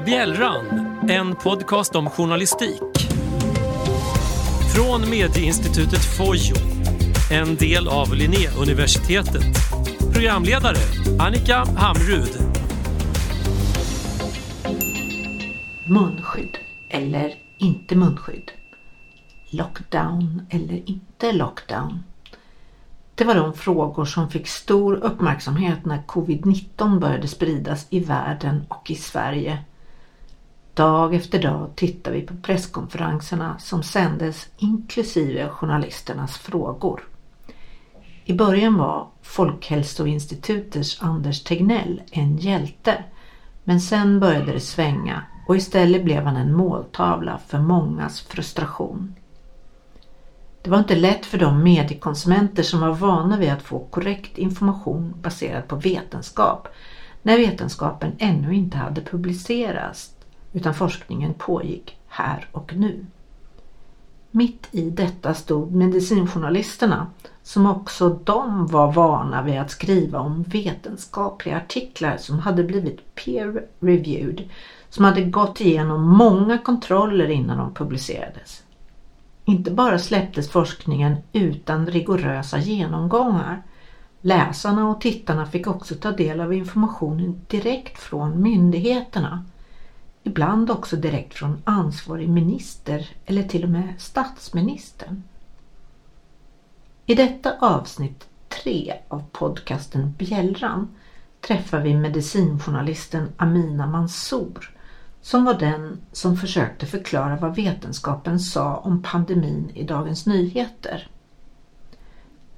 är Bjällran, en podcast om journalistik. Från medieinstitutet Fojo, en del av Linnéuniversitetet. Programledare Annika Hamrud. Munskydd eller inte munskydd. Lockdown eller inte lockdown. Det var de frågor som fick stor uppmärksamhet när covid-19 började spridas i världen och i Sverige. Dag efter dag tittar vi på presskonferenserna som sändes inklusive journalisternas frågor. I början var Folkhälsoinstitutets Anders Tegnell en hjälte men sen började det svänga och istället blev han en måltavla för mångas frustration. Det var inte lätt för de mediekonsumenter som var vana vid att få korrekt information baserad på vetenskap när vetenskapen ännu inte hade publicerats utan forskningen pågick här och nu. Mitt i detta stod medicinjournalisterna som också de var vana vid att skriva om vetenskapliga artiklar som hade blivit peer-reviewed som hade gått igenom många kontroller innan de publicerades. Inte bara släpptes forskningen utan rigorösa genomgångar. Läsarna och tittarna fick också ta del av informationen direkt från myndigheterna. Ibland också direkt från ansvarig minister eller till och med statsministern. I detta avsnitt 3 av podcasten Bjällran träffar vi medicinjournalisten Amina Mansour som var den som försökte förklara vad vetenskapen sa om pandemin i Dagens Nyheter.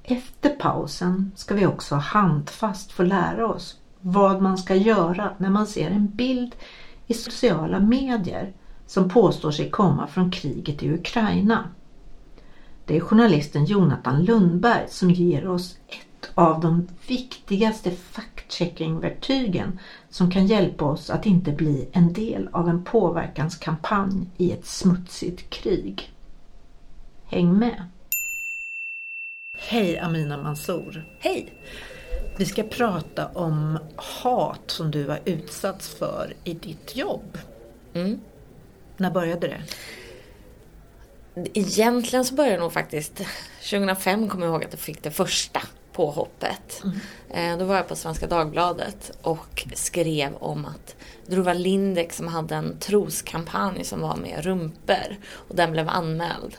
Efter pausen ska vi också handfast få lära oss vad man ska göra när man ser en bild i sociala medier som påstår sig komma från kriget i Ukraina. Det är journalisten Jonathan Lundberg som ger oss ett av de viktigaste fact-checking-verktygen som kan hjälpa oss att inte bli en del av en påverkanskampanj i ett smutsigt krig. Häng med! Hej Amina Mansour! Hej! Vi ska prata om hat som du har utsatts för i ditt jobb. Mm. När började det? Egentligen så började det nog faktiskt 2005 kommer jag ihåg att jag fick det första påhoppet. Mm. Då var jag på Svenska Dagbladet och skrev om att det var Lindex som hade en troskampanj som var med rumper och den blev anmäld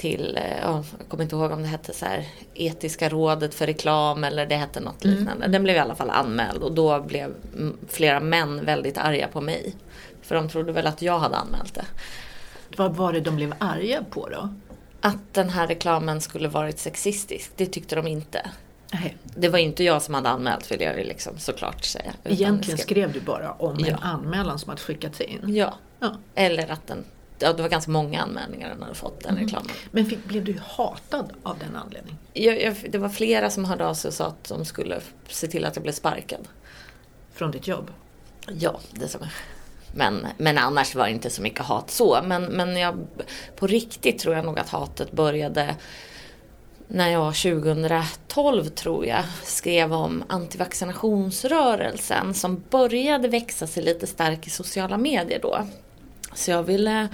till, eh, jag kommer inte ihåg om det hette så här Etiska rådet för reklam eller det hette något mm. liknande. Den blev i alla fall anmäld och då blev flera män väldigt arga på mig. För de trodde väl att jag hade anmält det. Vad var det de blev arga på då? Att den här reklamen skulle varit sexistisk, det tyckte de inte. Nej. Det var inte jag som hade anmält vill jag ju liksom såklart säga. Egentligen skrev... skrev du bara om ja. en anmälan som hade skickats in? Ja. ja. Eller att den, ja, det var ganska många anmälningar den hade fått den mm. reklamen. Men fick, blev du hatad av den anledningen? Jag, jag, det var flera som hörde av sig och sa att de skulle se till att jag blev sparkad. Från ditt jobb? Ja, det som men, men annars var det inte så mycket hat så. Men, men jag, på riktigt tror jag nog att hatet började när jag 2012 tror jag skrev om antivaccinationsrörelsen som började växa sig lite stark i sociala medier då. Så jag ville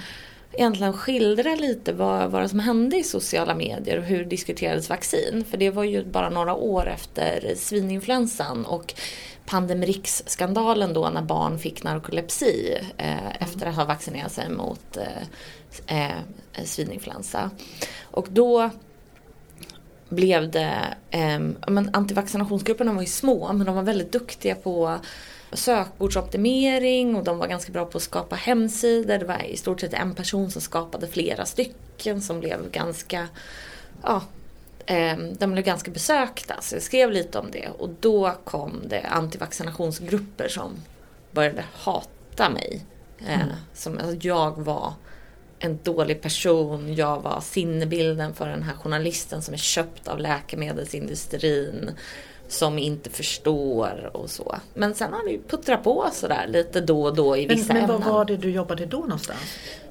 egentligen skildra lite vad, vad som hände i sociala medier och hur diskuterades vaccin. För det var ju bara några år efter svininfluensan och Pandemrix-skandalen då när barn fick narkolepsi eh, efter att ha vaccinerat sig mot eh, eh, svininfluensa. Och då blev det, eh, men antivaccinationsgrupperna var ju små men de var väldigt duktiga på sökbordsoptimering och de var ganska bra på att skapa hemsidor. Det var i stort sett en person som skapade flera stycken som blev ganska ja, eh, de blev ganska besökta. Så jag skrev lite om det och då kom det antivaccinationsgrupper som började hata mig. Eh, mm. som, alltså, jag var en dålig person, jag var sinnebilden för den här journalisten som är köpt av läkemedelsindustrin. Som inte förstår och så. Men sen har det puttrat på sådär lite då och då i vissa men, men ämnen. vad var det du jobbade då någonstans?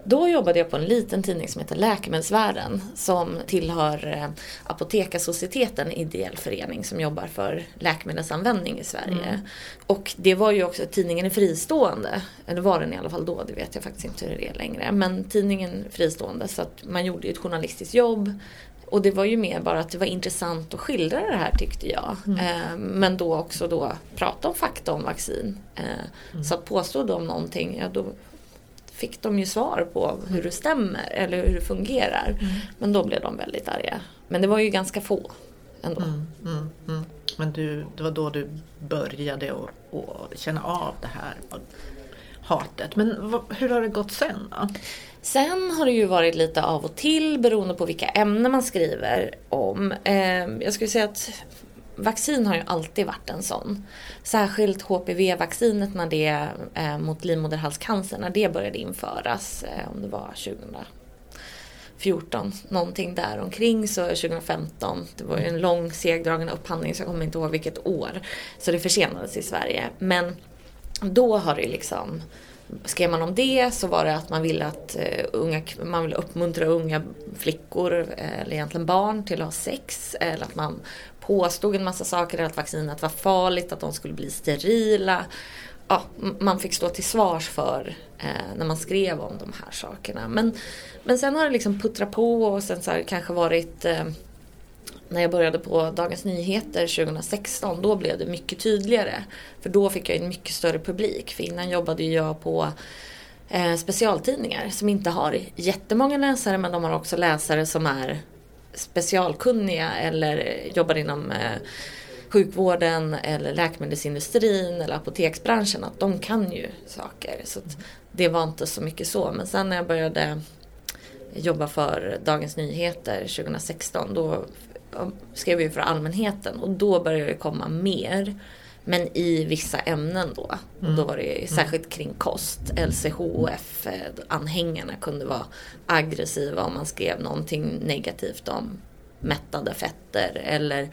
Då jobbade jag på en liten tidning som heter Läkemedelsvärlden som tillhör eh, Apotekarsocieteten, ideell förening som jobbar för läkemedelsanvändning i Sverige. Mm. Och det var ju också, tidningen är fristående, eller var den i alla fall då, det vet jag faktiskt inte hur det är längre. Men tidningen är fristående så att man gjorde ju ett journalistiskt jobb. Och det var ju mer bara att det var intressant att skildra det här tyckte jag. Eh, men då också då prata om fakta om vaccin. Eh, Så att påstod de någonting, ja då fick de ju svar på hur det stämmer eller hur det fungerar. Men då blev de väldigt arga. Men det var ju ganska få ändå. Mm, mm, mm. Men du, det var då du började att känna av det här hatet. Men hur har det gått sen då? Sen har det ju varit lite av och till beroende på vilka ämnen man skriver om. Ehm, jag skulle säga att vaccin har ju alltid varit en sån. Särskilt HPV-vaccinet när det, eh, mot livmoderhalscancer, när det började införas, eh, om det var 2014, någonting där omkring så 2015. Det var ju en lång segdragen upphandling så jag kommer inte ihåg vilket år. Så det försenades i Sverige. Men då har det liksom Skrev man om det så var det att man ville att eh, unga, man ville uppmuntra unga flickor, eh, eller egentligen barn, till att ha sex. Eller att man påstod en massa saker, att vaccinet var farligt, att de skulle bli sterila. Ja, man fick stå till svars för eh, när man skrev om de här sakerna. Men, men sen har det liksom puttrat på och sen så har det kanske varit eh, när jag började på Dagens Nyheter 2016, då blev det mycket tydligare. För då fick jag en mycket större publik. För innan jobbade jag på eh, specialtidningar som inte har jättemånga läsare men de har också läsare som är specialkunniga eller jobbar inom eh, sjukvården eller läkemedelsindustrin eller apoteksbranschen. Att de kan ju saker. Så att det var inte så mycket så. Men sen när jag började jobba för Dagens Nyheter 2016 då skrev jag för allmänheten och då började det komma mer. Men i vissa ämnen då. Och då var det särskilt kring kost. LCHF-anhängarna kunde vara aggressiva om man skrev någonting negativt om mättade fetter. Eller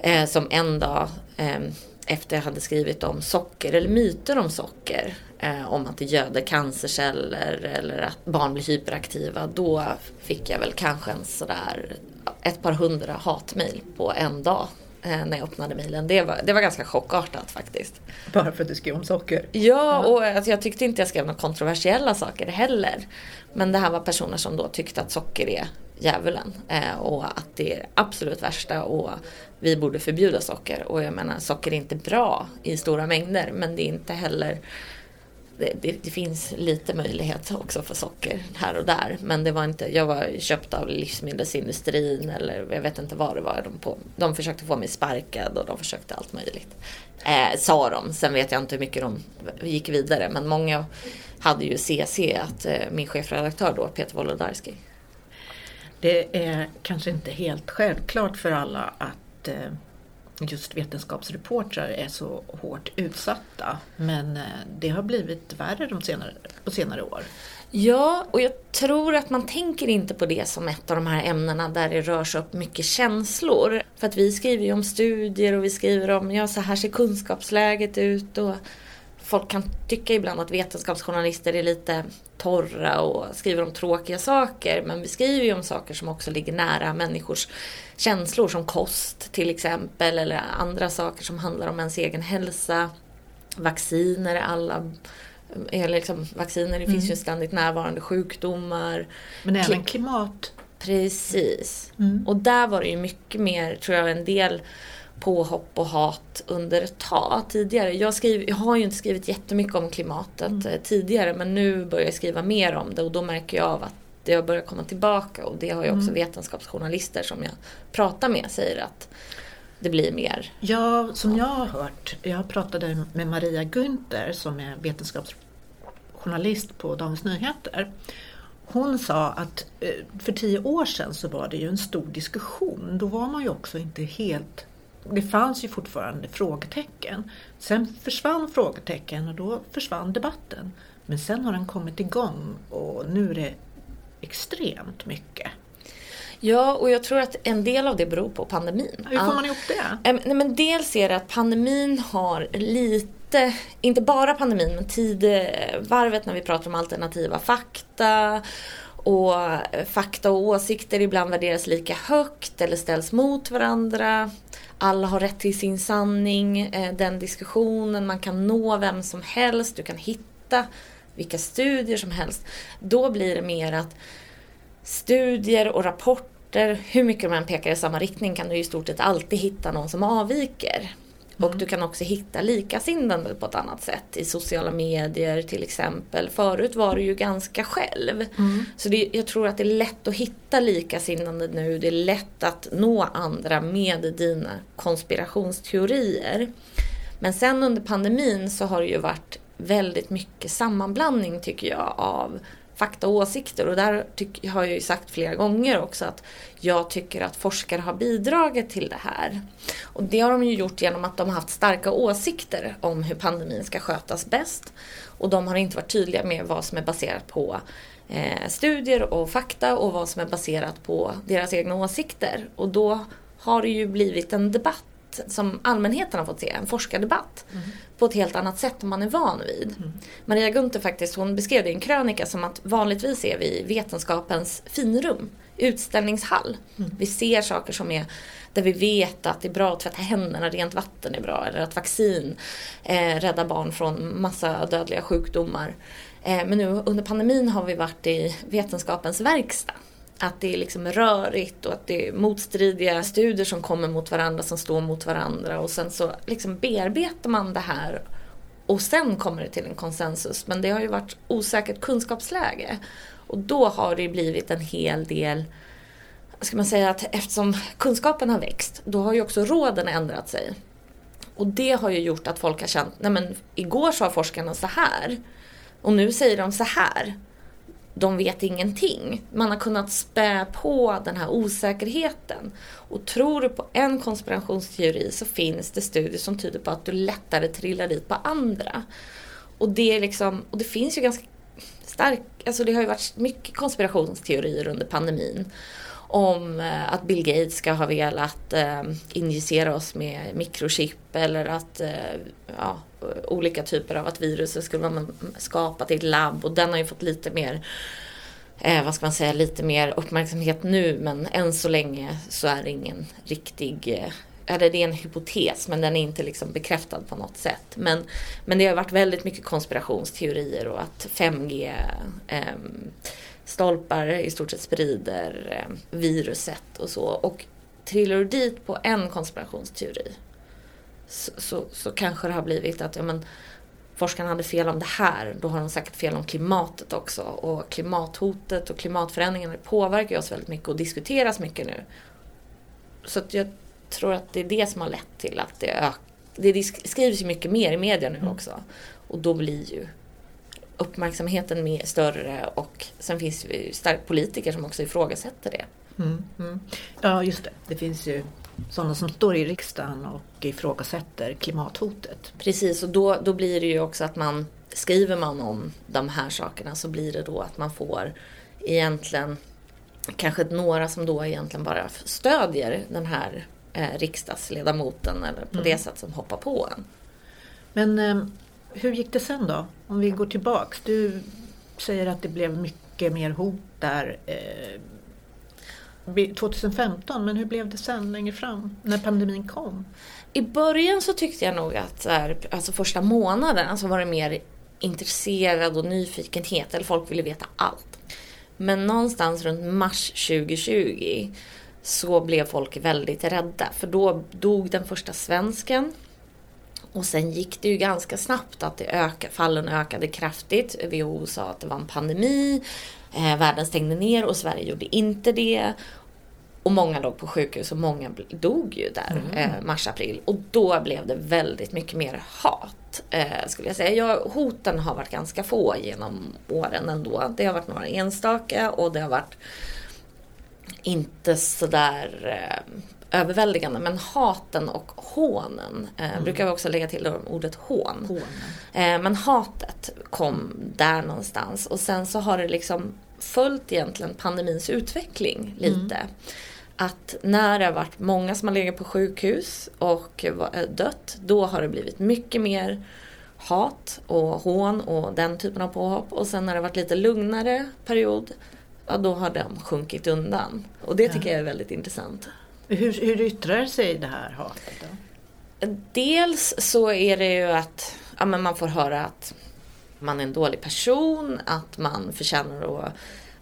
eh, som en dag eh, efter jag hade skrivit om socker eller myter om socker. Eh, om att det göder cancerceller eller att barn blir hyperaktiva. Då fick jag väl kanske en sådär ett par hundra hatmejl på en dag eh, när jag öppnade mejlen. Det var, det var ganska chockartat faktiskt. Bara för att du skrev om socker? Ja, och alltså, jag tyckte inte jag skrev några kontroversiella saker heller. Men det här var personer som då tyckte att socker är djävulen eh, och att det är absolut värsta och vi borde förbjuda socker. Och jag menar, socker är inte bra i stora mängder men det är inte heller det, det, det, finns lite möjlighet också för socker här och där. Men det var inte, jag var köpt av livsmedelsindustrin eller jag vet inte vad det var. De, på, de försökte få mig sparkad och de försökte allt möjligt. Eh, sa de. Sen vet jag inte hur mycket de gick vidare. Men många hade ju CC, att eh, min chefredaktör då, Peter Wolodarski. Det är kanske inte helt självklart för alla att eh, just vetenskapsreportrar är så hårt utsatta. Men eh, det har blivit värre de senare, på senare år. Ja, och jag tror att man tänker inte på det som ett av de här ämnena där det rör sig upp mycket känslor. För att vi skriver ju om studier och vi skriver om, ja så här ser kunskapsläget ut och folk kan tycka ibland att vetenskapsjournalister är lite torra och skriver om tråkiga saker. Men vi skriver ju om saker som också ligger nära människors känslor som kost till exempel eller andra saker som handlar om ens egen hälsa. Vacciner, alla eller liksom, vacciner, det finns ju ständigt närvarande sjukdomar. Men även klimat. Precis. Mm. Och där var det ju mycket mer, tror jag, en del påhopp och hat under ett tag tidigare. Jag, skriver, jag har ju inte skrivit jättemycket om klimatet mm. tidigare men nu börjar jag skriva mer om det och då märker jag av att det har börjat komma tillbaka och det har ju också mm. vetenskapsjournalister som jag pratar med säger att det blir mer. Ja, som jag har hört, jag pratade med Maria Günther som är vetenskapsjournalist på Dagens Nyheter. Hon sa att för tio år sedan så var det ju en stor diskussion. Då var man ju också inte helt det fanns ju fortfarande frågetecken. Sen försvann frågetecken och då försvann debatten. Men sen har den kommit igång och nu är det extremt mycket. Ja, och jag tror att en del av det beror på pandemin. Hur får man ihop det? Nej, men dels är det att pandemin har lite, inte bara pandemin, men tidevarvet när vi pratar om alternativa fakta och fakta och åsikter ibland värderas lika högt eller ställs mot varandra. Alla har rätt till sin sanning, eh, den diskussionen, man kan nå vem som helst, du kan hitta vilka studier som helst. Då blir det mer att studier och rapporter, hur mycket de än pekar i samma riktning kan du i stort sett alltid hitta någon som avviker. Och du kan också hitta likasinnande på ett annat sätt i sociala medier till exempel. Förut var du ju ganska själv. Mm. Så det, jag tror att det är lätt att hitta likasinnande nu. Det är lätt att nå andra med dina konspirationsteorier. Men sen under pandemin så har det ju varit väldigt mycket sammanblandning tycker jag av fakta och åsikter. Och där tyck, har jag ju sagt flera gånger också att jag tycker att forskare har bidragit till det här. Och det har de ju gjort genom att de har haft starka åsikter om hur pandemin ska skötas bäst. Och de har inte varit tydliga med vad som är baserat på eh, studier och fakta och vad som är baserat på deras egna åsikter. Och då har det ju blivit en debatt som allmänheten har fått se, en forskardebatt. Mm. På ett helt annat sätt än man är van vid. Mm. Maria Gunther faktiskt, hon beskrev det i en krönika som att vanligtvis är vi vetenskapens finrum, utställningshall. Mm. Vi ser saker som är där vi vet att det är bra att tvätta händerna, rent vatten är bra eller att vaccin eh, räddar barn från massa dödliga sjukdomar. Eh, men nu under pandemin har vi varit i vetenskapens verkstad att det är liksom rörigt och att det är motstridiga studier som kommer mot varandra, som står mot varandra och sen så liksom bearbetar man det här och sen kommer det till en konsensus. Men det har ju varit osäkert kunskapsläge och då har det blivit en hel del ska man säga att eftersom kunskapen har växt, då har ju också råden ändrat sig. Och det har ju gjort att folk har känt, nej men igår sa forskarna så här och nu säger de så här de vet ingenting. Man har kunnat spä på den här osäkerheten. Och tror du på en konspirationsteori så finns det studier som tyder på att du lättare trillar dit på andra. Och det, är liksom, och det finns ju ganska stark, alltså det har ju varit mycket konspirationsteorier under pandemin. Om eh, att Bill Gates ska ha velat eh, injicera oss med mikrochip eller att eh, ja, olika typer av att viruset skulle vara skapat i ett labb och den har ju fått lite mer eh, vad ska man säga, lite mer uppmärksamhet nu men än så länge så är det ingen riktig eh, eller det är en hypotes men den är inte liksom bekräftad på något sätt. Men, men det har varit väldigt mycket konspirationsteorier och att 5G eh, stolpar i stort sett sprider eh, viruset och så. Och trillar du dit på en konspirationsteori så, så, så, kanske det har blivit att ja, men, forskarna hade fel om det här, då har de säkert fel om klimatet också. Och klimathotet och klimatförändringarna påverkar oss väldigt mycket och diskuteras mycket nu. Så jag tror att det är det som har lett till att det ökar. Det skrivs ju mycket mer i media nu mm. också. Och då blir ju uppmärksamheten mer, större och sen finns det ju starka politiker som också ifrågasätter det. Mm, mm. Ja just det, det finns ju sådana som står i riksdagen och ifrågasätter klimathotet. Precis, och då, då blir det ju också att man skriver man om de här sakerna så blir det då att man får egentligen kanske några som då egentligen bara stödjer den här eh, riksdagsledamoten eller på mm. det sätt som hoppar på en. Men eh, hur gick det sen då? Om vi går tillbaks. Du säger att det blev mycket mer hot där. Eh, 2015, men hur blev det sen längre fram när pandemin kom? I början så tyckte jag nog att här, alltså första månaden alltså var det mer intresserad och nyfikenhet, eller folk ville veta allt. Men någonstans runt mars 2020 så blev folk väldigt rädda för då dog den första svensken. Och sen gick det ju ganska snabbt att det öka, fallen ökade kraftigt. WHO sa att det var en pandemi. Eh, världen stängde ner och Sverige gjorde inte det. Och många låg på sjukhus och många dog ju där mm. eh, mars-april. Och då blev det väldigt mycket mer hat. Eh, skulle jag säga. Jag, hoten har varit ganska få genom åren ändå. Det har varit några enstaka och det har varit inte sådär eh, överväldigande. Men haten och hånen, eh, mm. brukar vi också lägga till ordet hån. hån. Eh, men hatet kom där någonstans och sen så har det liksom följt egentligen pandemins utveckling lite. Mm. Att när det har varit många som har legat på sjukhus och dött, då har det blivit mycket mer hat och hån och den typen av påhopp. Och sen när det varit lite lugnare period, ja då har de sjunkit undan. Och det tycker ja. jag är väldigt intressant. Hur, hur yttrar sig det här hatet då? Dels så är det ju att ja, men man får höra att man är en dålig person, att man förtjänar att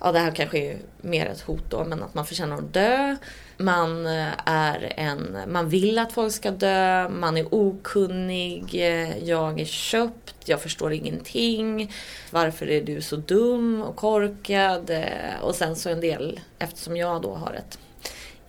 ja det här kanske är mer ett hot då, men att man förtjänar att dö. Man eh, är en, man vill att folk ska dö, man är okunnig, eh, jag är köpt, jag förstår ingenting. Varför är du så dum och korkad? Eh, och sen så en del, eftersom jag då har ett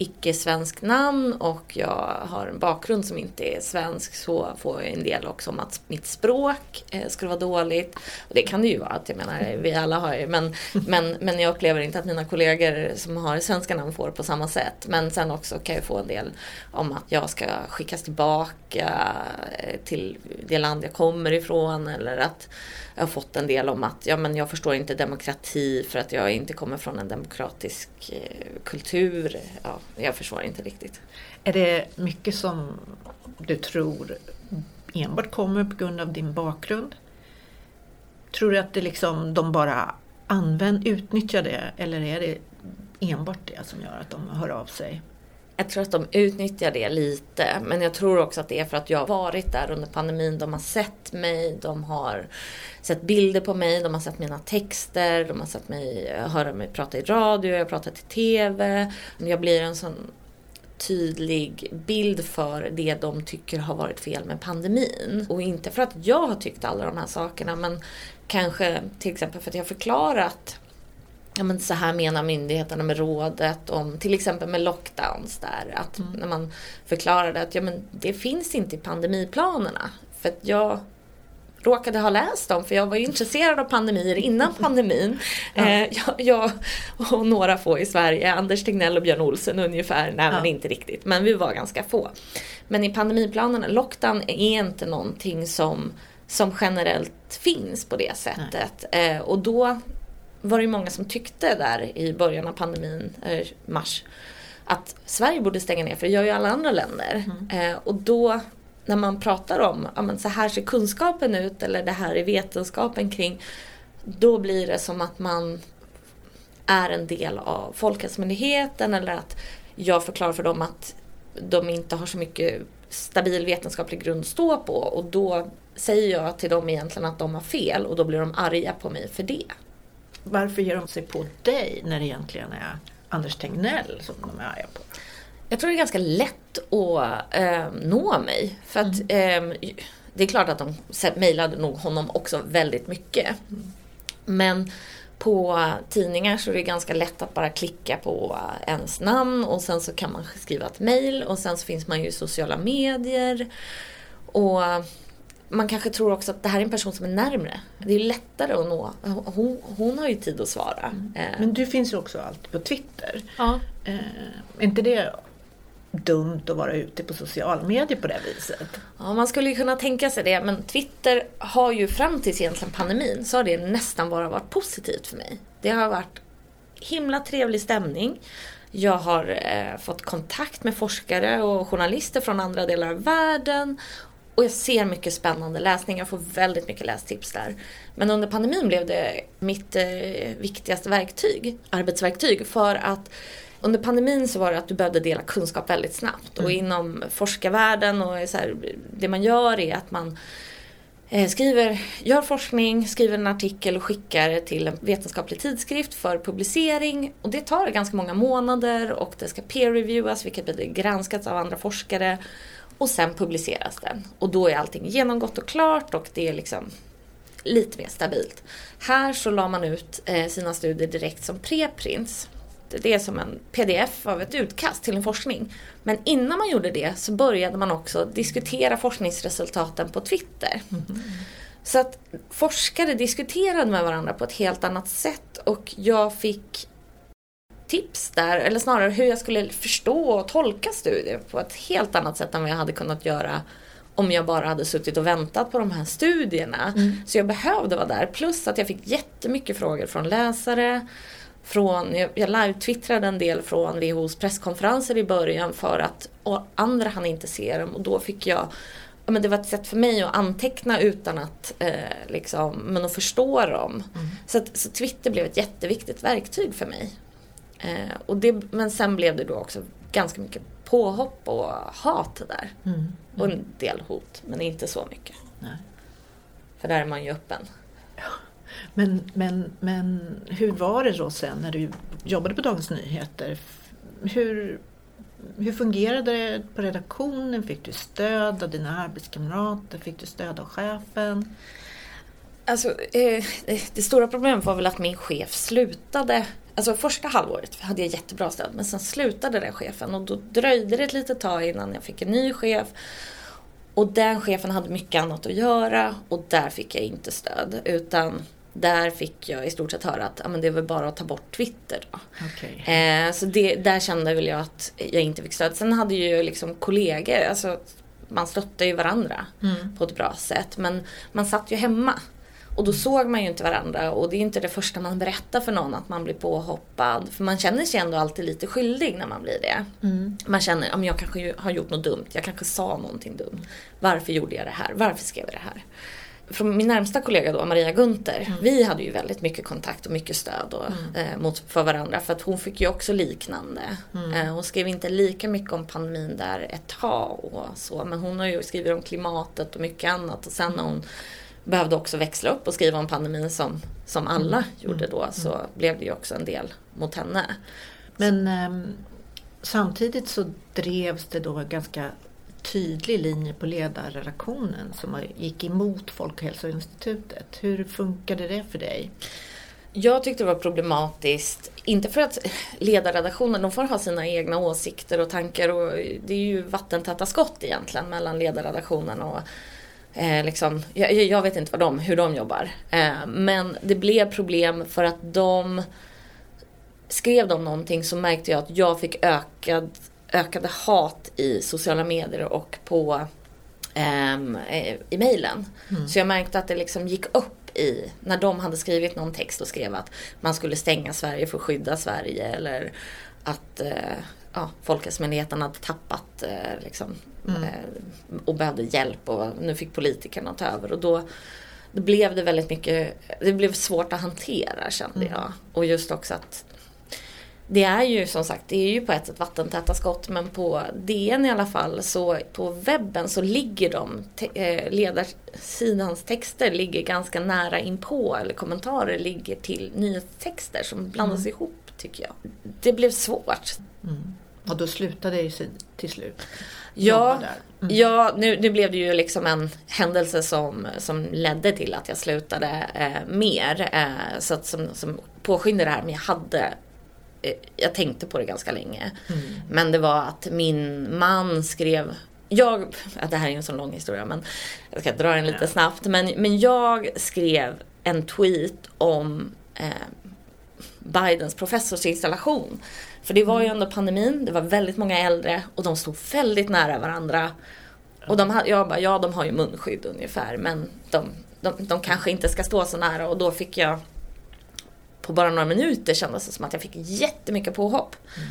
icke-svensk namn och jag har en bakgrund som inte är svensk så får jag en del också om att mitt språk eh, skulle vara dåligt. Och det kan det ju vara, att jag menar vi alla har ju men, men, men jag upplever inte att mina kollegor som har svenska namn får på samma sätt. Men sen också kan jag få en del om att jag ska skickas tillbaka eh, till det land jag kommer ifrån eller att jag har fått en del om att ja, men jag förstår inte demokrati för att jag inte kommer från en demokratisk eh, kultur. Ja, jag förstår inte riktigt. Är det mycket som du tror enbart kommer på grund av din bakgrund? Tror du att det liksom, de bara använder, utnyttjar det eller är det enbart det som gör att de hör av sig? Jag tror att de utnyttjar det lite. Men jag tror också att det är för att jag har varit där under pandemin. De har sett mig, de har sett bilder på mig, de har sett mina texter, de har sett mig höra mig prata i radio, jag har pratat i TV. Jag blir en sån tydlig bild för det de tycker har varit fel med pandemin. Och inte för att jag har tyckt alla de här sakerna men kanske till exempel för att jag har förklarat ja, men så här menar myndigheterna med rådet om till exempel med lockdowns där. Att mm. när man förklarade att ja, men det finns inte i pandemiplanerna. För att jag råkade ha läst dem för jag var intresserad av pandemier innan pandemin. Ja. Eh, jag, jag, och några få i Sverige, Anders Tegnell och Björn Olsen ungefär, nej ja. men inte riktigt, men vi var ganska få. Men i pandemiplanerna, lockdown är inte någonting som, som generellt finns på det sättet. Eh, och då var det många som tyckte där i början av pandemin, eh, mars, att Sverige borde stänga ner för det gör ju alla andra länder. Mm. Eh, och då när man pratar om, ja men så här ser kunskapen ut eller det här är vetenskapen kring, då blir det som att man är en del av Folkhälsomyndigheten eller att jag förklarar för dem att de inte har så mycket stabil vetenskaplig grund att stå på och då säger jag till dem egentligen att de har fel och då blir de arga på mig för det. Varför ger de sig på dig när det egentligen är Anders Tegnell som de är arga på? Jag tror det är ganska lätt att eh, nå mig. För att eh, det är klart att de mejlade nog honom också väldigt mycket. Mm. Men på tidningar så är det ganska lätt att bara klicka på ens namn och sen så kan man skriva ett mejl och sen så finns man ju i sociala medier. Och man kanske tror också att det här är en person som är närmre. Det är lättare att nå. Hon, hon har ju tid att svara. Mm. Eh. Men du finns ju också alltid på Twitter. Ja. Eh, är inte det dumt att vara ute på sociala medier på det viset? Ja, man skulle ju kunna tänka sig det. Men Twitter har ju fram till egentligen pandemin så har det nästan bara varit positivt för mig. Det har varit himla trevlig stämning. Jag har eh, fått kontakt med forskare och journalister från andra delar av världen och jag ser mycket spännande läsning, jag får väldigt mycket lästips där. Men under pandemin blev det mitt eh, viktigaste verktyg, arbetsverktyg, för att under pandemin så var det att du behövde dela kunskap väldigt snabbt. Mm. Och inom forskarvärlden och så här, det man gör är att man eh, skriver, gör forskning, skriver en artikel och skickar till en vetenskaplig tidskrift för publicering. Och det tar ganska många månader och det ska peer-reviewas, vilket blir granskat av andra forskare och sen publiceras den. Och då är allting genomgått och klart och det är liksom lite mer stabilt. Här så la man ut eh, sina studier direkt som preprints. Det är som en pdf av ett utkast till en forskning. Men innan man gjorde det så började man också diskutera forskningsresultaten på Twitter. Mm. Så att forskare diskuterade med varandra på ett helt annat sätt och jag fick tips där, eller snarare hur jag skulle förstå och tolka studier på ett helt annat sätt än vad jag hade kunnat göra om jag bara hade suttit och väntat på de här studierna. Mm. Så jag behövde vara där. Plus att jag fick jättemycket frågor från läsare från, jag, jag live-twittrade en del från WHOs presskonferenser i början för att andra han inte se dem och då fick jag ja, men det var ett sätt för mig att anteckna utan att, eh, liksom, men att förstå dem. Mm. Så, att, så Twitter blev ett jätteviktigt verktyg för mig. Eh, och det, men sen blev det då också ganska mycket påhopp och hat där. Mm. Mm. Och en del hot, men inte så mycket. Nej. För där är man ju öppen. Ja. Men, men, men hur var det då sen när du jobbade på Dagens Nyheter? Hur, hur fungerade det på redaktionen? Fick du stöd av dina arbetskamrater? Fick du stöd av chefen? Alltså, eh, det stora problemet var väl att min chef slutade. Alltså första halvåret hade jag jättebra stöd men sen slutade den chefen och då dröjde det ett litet tag innan jag fick en ny chef. Och den chefen hade mycket annat att göra och där fick jag inte stöd utan där fick jag i stort sett höra att ja, men det är väl bara att ta bort Twitter. Då. Okay. Eh, så det, där kände väl jag att jag inte fick stöd. Sen hade ju liksom kollegor, alltså, man stötte ju varandra mm. på ett bra sätt. Men man satt ju hemma. Och då såg man ju inte varandra och det är inte det första man berättar för någon att man blir påhoppad. För man känner sig ändå alltid lite skyldig när man blir det. Mm. Man känner att jag kanske har gjort något dumt, jag kanske sa någonting dumt. Varför gjorde jag det här? Varför skrev jag det här? från min närmsta kollega då, Maria Gunther, mm. vi hade ju väldigt mycket kontakt och mycket stöd och, mm. eh, mot, för varandra för att hon fick ju också liknande. Mm. Eh, hon skrev inte lika mycket om pandemin där ett tag och så men hon har ju skrivit om klimatet och mycket annat och sen när hon behövde också växla upp och skriva om pandemin som, som alla mm. gjorde då mm. så blev det ju också en del mot henne. Men eh, samtidigt så drevs det då ganska tydlig linje på ledarredaktionen som gick emot Folkhälsoinstitutet. Hur funkade det för dig? Jag tyckte det var problematiskt, inte för att ledarredaktionen, de får ha sina egna åsikter och tankar och det är ju vattentäta skott egentligen mellan ledarredaktionen och eh, liksom, jag, jag, vet inte vad de, hur de jobbar. Eh, men det blev problem för att de skrev de någonting så märkte jag att jag fick ökad ökade hat i sociala medier och på um, i mejlen. Mm. Så jag märkte att det liksom gick upp i, när de hade skrivit någon text och skrev att man skulle stänga Sverige för att skydda Sverige eller att uh, ja, Folkhälsomyndigheten hade tappat uh, liksom, mm. uh, och behövde hjälp och nu fick politikerna ta över. Och då, då blev det väldigt mycket, det blev svårt att hantera kände mm. jag. Och just också att det är ju som sagt, det är ju på ett sätt vattentäta skott men på DN i alla fall så på webben så ligger de, te, eh, ledarsidans texter ligger ganska nära inpå eller kommentarer ligger till nyhetstexter som blandas mm. ihop tycker jag. Det blev svårt. Mm. Och då slutade det ju till slut? Ja, mm. ja nu, nu blev det ju liksom en händelse som, som ledde till att jag slutade eh, mer. Eh, så att, som, som påskyndade det här men jag hade Eh, jag tänkte på det ganska länge. Mm. Men det var att min man skrev jag, det här är en sån lång historia men jag ska dra den lite snabbt. Men, men jag skrev en tweet om eh, Bidens professorsinstallation. För det var ju mm. ändå pandemin, det var väldigt många äldre och de stod väldigt nära varandra. Och de, jag bara, ja de har ju munskydd ungefär men de, de, de kanske inte ska stå så nära och då fick jag på bara några minuter kändes det som att jag fick jättemycket påhopp. Mm.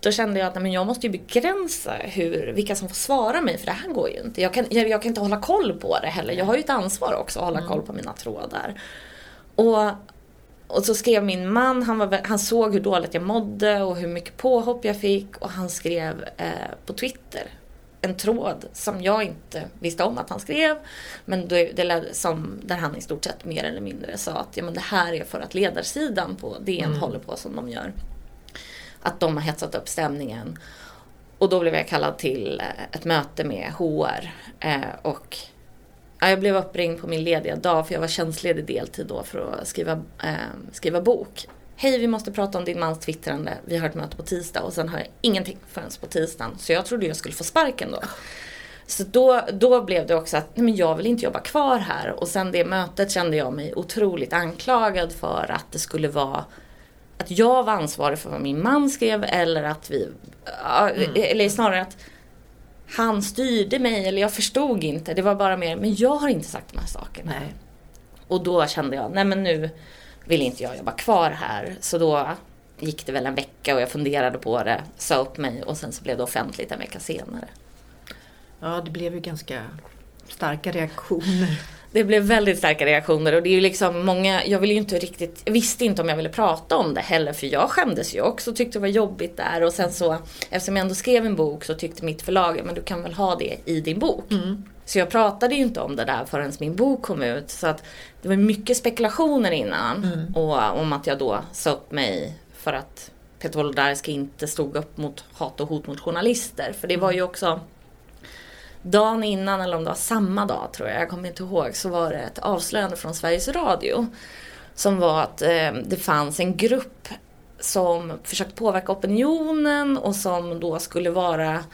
Då kände jag att nej, men jag måste ju begränsa hur, vilka som får svara mig för det här går ju inte. Jag kan, jag, jag kan inte hålla koll på det heller. Jag har ju ett ansvar också att hålla mm. koll på mina trådar. Och, och så skrev min man, han, var, han såg hur dåligt jag mådde och hur mycket påhopp jag fick och han skrev eh, på Twitter en tråd som jag inte visste om att han skrev. Men det, det som, där han i stort sett mer eller mindre sa att ja, men det här är för att ledarsidan på DN mm. håller på som de gör. Att de har hetsat upp stämningen. Och då blev jag kallad till eh, ett möte med HR. Eh, och jag blev uppringd på min lediga dag för jag var tjänstledig deltid då för att skriva, eh, skriva bok. Hej, vi måste prata om din mans twittrande. Vi har ett möte på tisdag och sen har jag ingenting förrän på tisdagen. Så jag trodde jag skulle få sparken då. Så då, då blev det också att nej men jag vill inte jobba kvar här. Och sen det mötet kände jag mig otroligt anklagad för att det skulle vara att jag var ansvarig för vad min man skrev eller att vi, mm. eller snarare att han styrde mig eller jag förstod inte. Det var bara mer, men jag har inte sagt de här sakerna. Nej. Och då kände jag, nej men nu, ville inte jag jobba kvar här. Så då gick det väl en vecka och jag funderade på det, sa upp mig och sen så blev det offentligt en vecka senare. Ja, det blev ju ganska starka reaktioner. Det blev väldigt starka reaktioner och det är ju liksom många, jag ville ju inte riktigt, jag visste inte om jag ville prata om det heller för jag skämdes ju också och tyckte det var jobbigt där och sen så eftersom jag ändå skrev en bok så tyckte mitt förlag, men du kan väl ha det i din bok. Mm. Så jag pratade ju inte om det där förrän min bok kom ut så att det var mycket spekulationer innan mm. och om att jag då sa upp mig för att Peter Wolodarski inte stod upp mot hat och hot mot journalister för det var ju också dagen innan, eller om det var samma dag tror jag, jag kommer inte ihåg, så var det ett avslöjande från Sveriges Radio. Som var att eh, det fanns en grupp som försökte påverka opinionen och som då skulle vara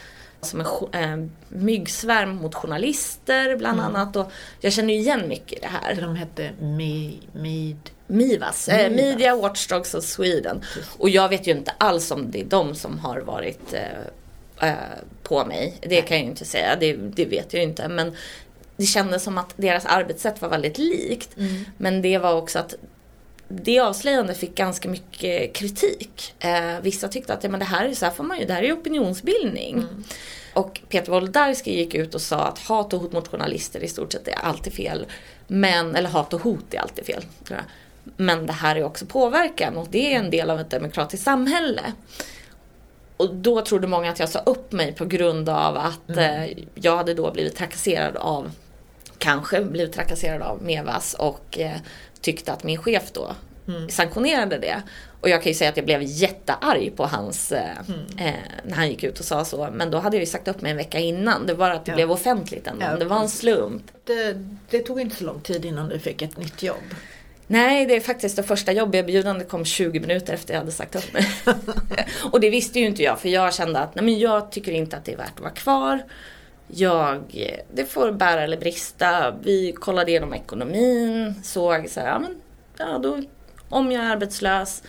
som en eh, myggsvärm mot journalister bland mm. annat. Och jag känner ju igen mycket i det här. De hette Mi, Mid... Mivas, eh, Media Watchdogs of Sweden. Och jag vet ju inte alls om det är de som har varit Eh, på mig. Det kan jag ju inte säga, det, det, vet jag ju inte. Men det kändes som att deras arbetssätt var väldigt likt. Mm. Men det var också att det avslöjandet fick ganska mycket kritik. Eh, vissa tyckte att ja, men det här är så här får man ju, det här är opinionsbildning. Mm. Och Peter Wolodarski gick ut och sa att hat och hot mot journalister i stort sett är alltid fel. Men, eller hat och hot är alltid fel. Men det här är också påverkan och det är en del av ett demokratiskt samhälle. Och då trodde många att jag sa upp mig på grund av att mm. eh, jag hade då blivit trakasserad av, kanske blivit trakasserad av Mevas och eh, tyckte att min chef då mm. sanktionerade det. Och jag kan ju säga att jag blev jättearg på hans, eh, mm. eh, när han gick ut och sa så. Men då hade jag ju sagt upp mig en vecka innan. Det var att det ja. blev offentligt ändå. Ja. Det var en slump. Det, det tog inte så lång tid innan du fick ett nytt jobb. Nej, det är faktiskt det första jobberbjudandet kom 20 minuter efter jag hade sagt upp mig. och det visste ju inte jag för jag kände att nej men jag tycker inte att det är värt att vara kvar. Jag, det får bära eller brista. Vi kollade igenom ekonomin, såg så här, ja men ja, då, om jag är arbetslös,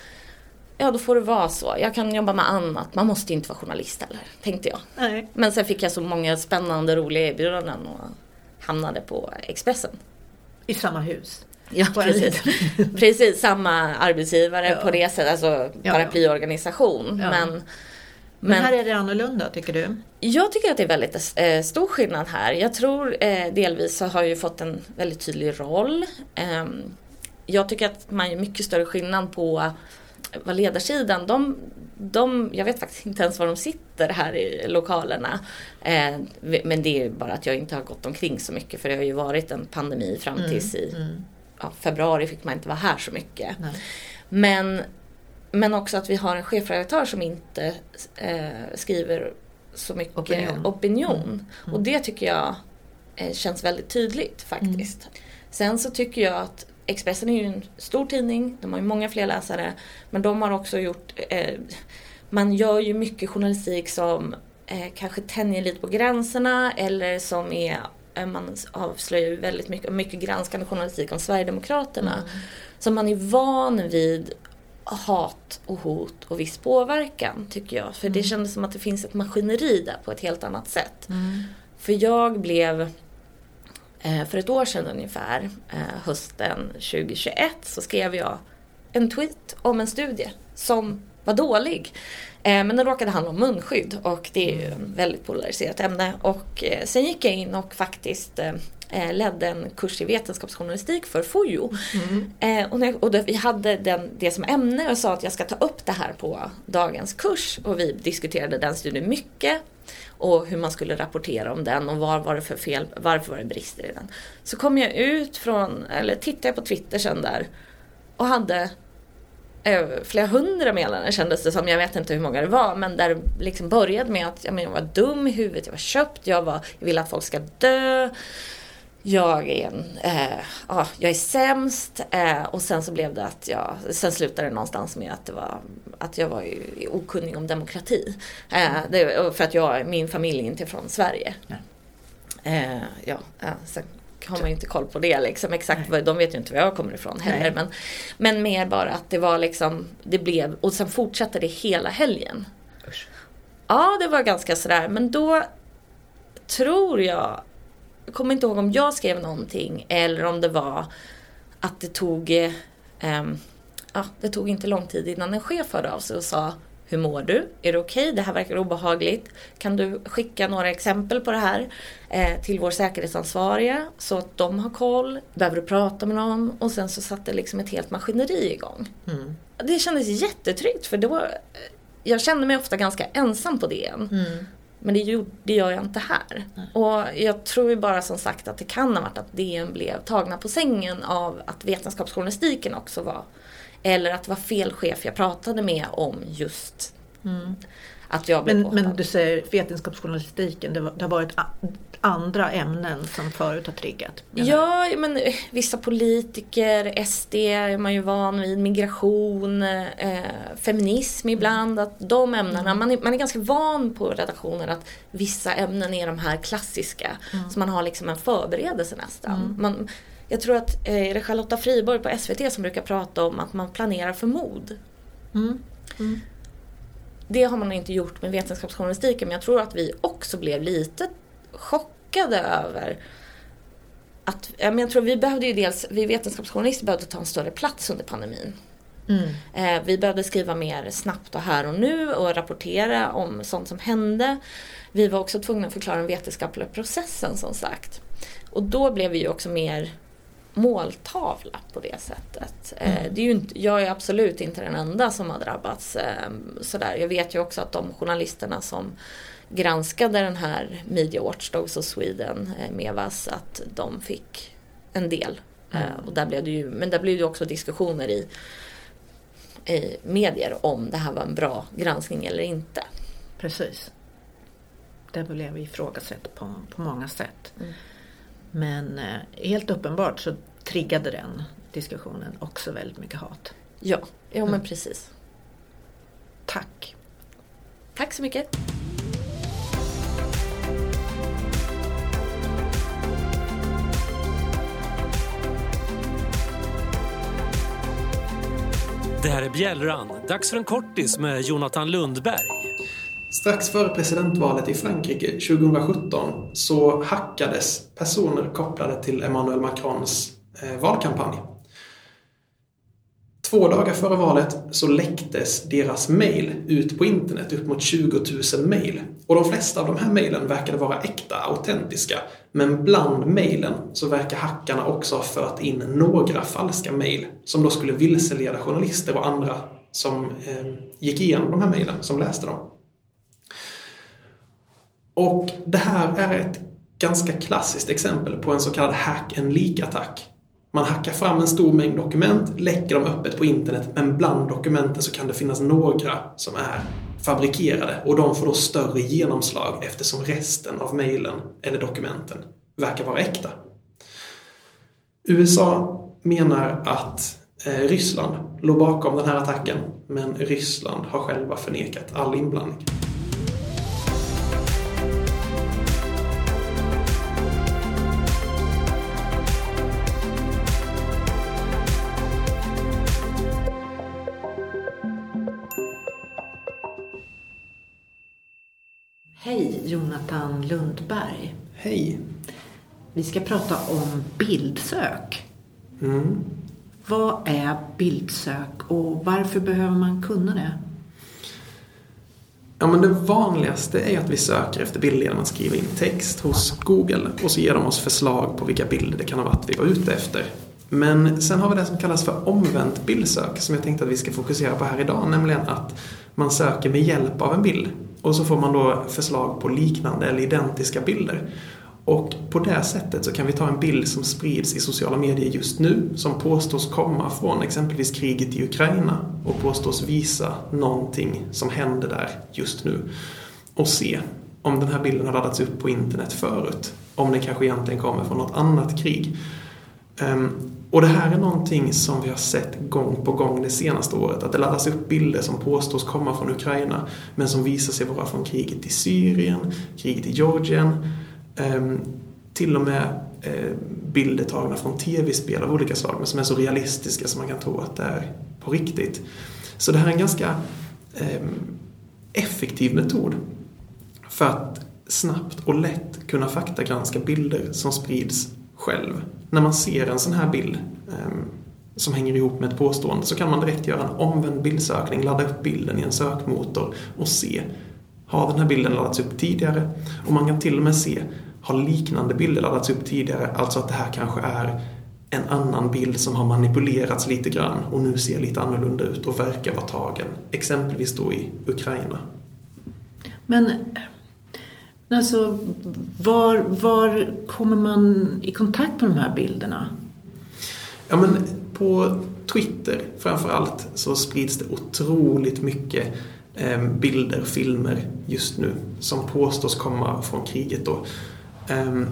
ja då får det vara så. Jag kan jobba med annat. Man måste inte vara journalist heller, tänkte jag. Nej. Men sen fick jag så många spännande, roliga erbjudanden och hamnade på Expressen. I samma hus? Ja, precis. precis. Samma arbetsgivare ja. på det sättet, alltså paraplyorganisation. Ja. Men, men, men här är det annorlunda tycker du? Jag tycker att det är väldigt eh, stor skillnad här. Jag tror eh, delvis så har jag ju fått en väldigt tydlig roll. Eh, jag tycker att man gör mycket större skillnad på vad ledarsidan, de, de, jag vet faktiskt inte ens var de sitter här i lokalerna. Eh, men det är bara att jag inte har gått omkring så mycket för det har ju varit en pandemi fram mm, tills i mm ja, februari fick man inte vara här så mycket. Men, men också att vi har en chefredaktör som inte eh, skriver så mycket opinion. opinion. Mm. Mm. Och det tycker jag eh, känns väldigt tydligt faktiskt. Mm. Sen så tycker jag att Expressen är ju en stor tidning, de har ju många fler läsare. Men de har också gjort, eh, man gör ju mycket journalistik som eh, kanske tänjer lite på gränserna eller som är man avslöjar ju väldigt mycket, mycket granskande journalistik om Sverigedemokraterna. Mm. Så man är van vid hat och hot och viss påverkan tycker jag. För mm. det kändes som att det finns ett maskineri där på ett helt annat sätt. Mm. För jag blev eh, för ett år sedan ungefär, eh, hösten 2021, så skrev jag en tweet om en studie som var dålig. Eh, men den råkade handla om munskydd och det är ju ett väldigt polariserat ämne. Och eh, sen gick jag in och faktiskt eh, ledde en kurs i vetenskapsjournalistik för FOJO. Mm. Och, när, och vi hade den, det som ämne och sa att jag ska ta upp det här på dagens kurs. Och vi diskuterade den studien mycket. Och hur man skulle rapportera om den och vad var det för fel, varför var det brister i den. Så kom jag ut från, eller tittade jag på Twitter sen där och hade flera hundra meddelanden kändes det som. Jag vet inte hur många det var. Men där det liksom började med att jag, men, jag var dum i huvudet, jag var köpt, jag, var, jag vill att folk ska dö. Jag är, en, eh, ah, jag är sämst eh, och sen så blev det att jag, sen slutade det någonstans med att, det var, att jag var okunnig om demokrati. Eh, det, för att jag, min familj är inte från Sverige. Ja. Eh, ja, sen har man ju inte koll på det liksom. Exakt, vad, de vet ju inte var jag kommer ifrån heller. Men, men mer bara att det var liksom, det blev, och sen fortsatte det hela helgen. Usch. Ja, det var ganska sådär. Men då tror jag, jag kommer inte ihåg om jag skrev någonting eller om det var att det tog eh, ja, det tog inte lång tid innan en chef hörde av sig och sa hur mår du? Är det okej? Okay? Det här verkar obehagligt. Kan du skicka några exempel på det här eh, till vår säkerhetsansvariga så att de har koll? Behöver du prata med någon? Och sen så satte liksom ett helt maskineri igång. Mm. Det kändes jättetryggt för då, jag kände mig ofta ganska ensam på DN. Mm. Men det, det gör jag inte här. Nej. Och jag tror ju bara som sagt att det kan ha varit att DN blev tagna på sängen av att vetenskapsjournalistiken också var eller att det var fel chef jag pratade med om just mm. att jag blev men, men du säger vetenskapsjournalistiken, det, var, det har varit andra ämnen som förut har triggat? Ja, men eh, vissa politiker, SD är man ju van vid, migration, eh, feminism ibland. Att de ämnena, mm. man, är, man är ganska van på redaktioner att vissa ämnen är de här klassiska. Mm. Så man har liksom en förberedelse nästan. Mm. Man, jag tror att eh, är det Charlotta Friborg på SVT som brukar prata om att man planerar för mod. Mm. Mm. Det har man inte gjort med vetenskapsjournalistiken men jag tror att vi också blev lite chockade över att, jag tror vi behövde ju dels, vi vetenskapsjournalister behövde ta en större plats under pandemin. Mm. Eh, vi behövde skriva mer snabbt och här och nu och rapportera om sånt som hände. Vi var också tvungna att förklara den vetenskapliga processen som sagt. Och då blev vi ju också mer måltavla på det sättet. Eh, mm. Det är ju inte, jag är absolut inte den enda som har drabbats ehm, sådär. Jag vet ju också att de journalisterna som granskade den här Media Watchdogs of Sweden, eh, Mevas, att de fick en del. Eh, mm. Och där blev det ju, men där blev det också diskussioner i, i medier om det här var en bra granskning eller inte. Precis. Det blev ifrågasatt på, på många sätt. Mm. Men eh, helt uppenbart så triggade den diskussionen också väldigt mycket hat. Ja, ja men mm. precis. Tack. Tack så mycket. Det här är Bjällran. Dags för en kortis med Jonathan Lundberg. Strax före presidentvalet i Frankrike 2017 så hackades personer kopplade till Emmanuel Macrons eh, valkampanj. Två dagar före valet så läcktes deras mejl ut på internet, upp mot 20 000 mejl. Och de flesta av de här mejlen verkade vara äkta, autentiska. Men bland mejlen så verkar hackarna också ha fört in några falska mejl som då skulle vilseleda journalister och andra som eh, gick igenom de här mejlen, som läste dem. Och det här är ett ganska klassiskt exempel på en så kallad hack and leak-attack. Man hackar fram en stor mängd dokument, läcker dem öppet på internet, men bland dokumenten så kan det finnas några som är fabrikerade och de får då större genomslag eftersom resten av mejlen eller dokumenten verkar vara äkta. USA menar att eh, Ryssland låg bakom den här attacken, men Ryssland har själva förnekat all inblandning. Jonathan Lundberg. Hej. Vi ska prata om bildsök. Mm. Vad är bildsök och varför behöver man kunna det? Ja, men det vanligaste är att vi söker efter bilder genom att skriva in text hos Google och så ger de oss förslag på vilka bilder det kan ha varit vi var ute efter. Men sen har vi det som kallas för omvänt bildsök som jag tänkte att vi ska fokusera på här idag, nämligen att man söker med hjälp av en bild. Och så får man då förslag på liknande eller identiska bilder. Och på det sättet så kan vi ta en bild som sprids i sociala medier just nu som påstås komma från exempelvis kriget i Ukraina och påstås visa någonting som händer där just nu. Och se om den här bilden har laddats upp på internet förut. Om den kanske egentligen kommer från något annat krig. Ehm, och det här är någonting som vi har sett gång på gång det senaste året. Att det laddas upp bilder som påstås komma från Ukraina men som visar sig vara från kriget i Syrien, kriget i Georgien. Ehm, till och med eh, bilder tagna från tv-spel av olika slag men som är så realistiska som man kan tro att det är på riktigt. Så det här är en ganska ehm, effektiv metod för att snabbt och lätt kunna faktagranska bilder som sprids själv när man ser en sån här bild. Ehm, som hänger ihop med ett påstående så kan man direkt göra en omvänd bildsökning, ladda upp bilden i en sökmotor och se har den här bilden laddats upp tidigare? Och man kan till och med se har liknande bilder laddats upp tidigare, alltså att det här kanske är en annan bild som har manipulerats lite grann och nu ser lite annorlunda ut och verkar vara tagen, exempelvis då i Ukraina. Men alltså, var, var kommer man i kontakt med de här bilderna? Ja, men på Twitter framför allt så sprids det otroligt mycket eh, bilder bilder, filmer just nu som påstås komma från kriget då. Ehm,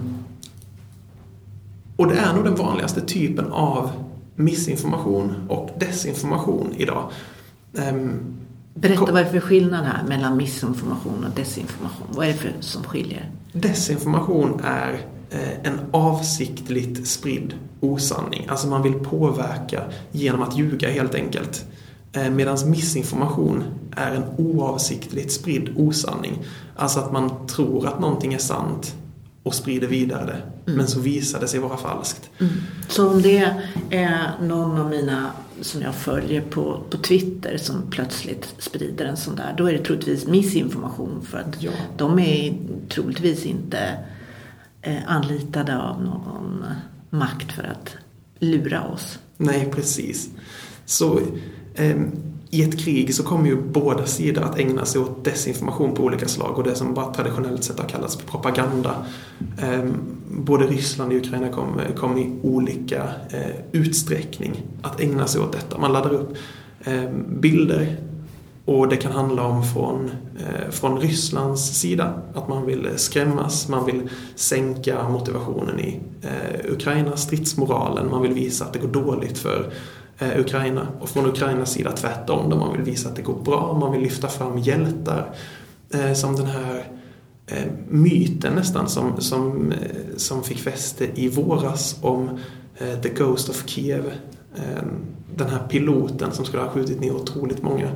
och det är nog den vanligaste typen av missinformation och desinformation idag. Ehm, Berätta vad är det för skillnad här mellan missinformation och desinformation? Vad är det för som skiljer? Desinformation är eh, en avsiktligt spridd osanning. Alltså man vill påverka genom att ljuga helt enkelt. Eh, Medan missinformation är en oavsiktligt spridd osanning. Alltså att man tror att någonting är sant och sprider vidare det. Mm. Men så visar det sig vara falskt. Mm. Så om det är någon av mina som jag följer på, på Twitter som plötsligt sprider en sån där, då är det troligtvis missinformation för att ja. de är troligtvis inte eh, anlitade av någon makt för att lura oss. Nej, precis. Så eh, i ett krig så kommer ju båda sidor att ägna sig åt desinformation på olika slag och det som bara traditionellt sett har kallats för propaganda. Ehm, både Ryssland och Ukraina kommer kom i olika eh, utsträckning att ägna sig åt detta. Man laddar upp ehm, bilder och det kan handla om från, eh, från Rysslands sida, att man vill skrämmas, man vill sänka motivationen i eh, Ukraina, stridsmoralen, man vill visa att det går dåligt för Eh, Ukraina. Och från Ukrainas sida tvärtom, där man vill visa att det går bra, man vill lyfta fram hjältar. Eh, som den här eh, myten nästan som, som, eh, som fick fäste i våras om eh, The Ghost of Kiev. Eh, den här piloten som skulle ha skjutit ner otroligt många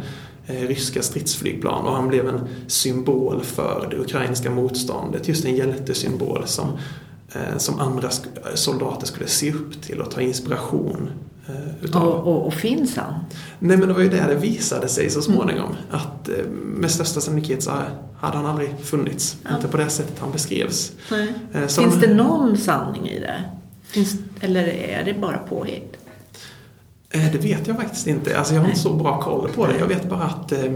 eh, ryska stridsflygplan och han blev en symbol för det ukrainska motståndet. Just en hjältesymbol som, eh, som andra soldater skulle se upp till och ta inspiration utav... Och, och, och, finns han? Nej men det var ju det det visade sig så småningom. Att eh, med största sannolikhet så hade han aldrig funnits. Ja. Inte på det sättet han beskrevs. Eh, finns det någon sanning i det? Finns, eller är det bara påhitt? Det vet jag faktiskt inte. Alltså jag har inte så bra koll på det. Jag vet bara att eh,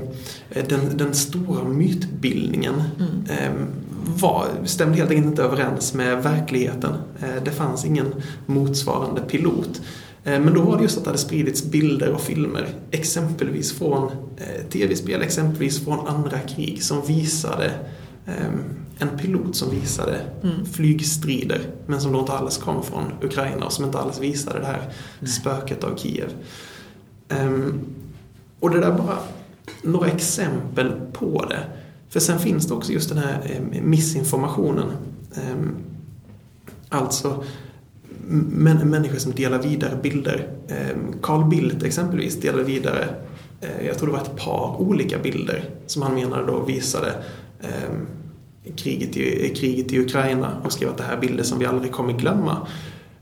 den, den stora mytbildningen mm. eh, var, stämde helt enkelt inte överens med verkligheten. Eh, det fanns ingen motsvarande pilot. Eh, men då var det just att det hade spridits bilder och filmer, exempelvis från eh, tv-spel, exempelvis från andra krig som visade ehm, en pilot som visade mm. flygstrider men som då inte alls kom från Ukraina och som inte alls visade det här Nej. spöket av Kiev. Um, och det där bara några exempel på det. För sen finns det också just den här eh, missinformationen. Um, alltså människor som delar vidare bilder. Ehm, Carl Bildt exempelvis delade vidare, eh, jag tror det var ett par olika bilder som han menade då visade ehm, kriget i, kriget i Ukraina och skrev att det här är bilder som vi aldrig kommer glömma.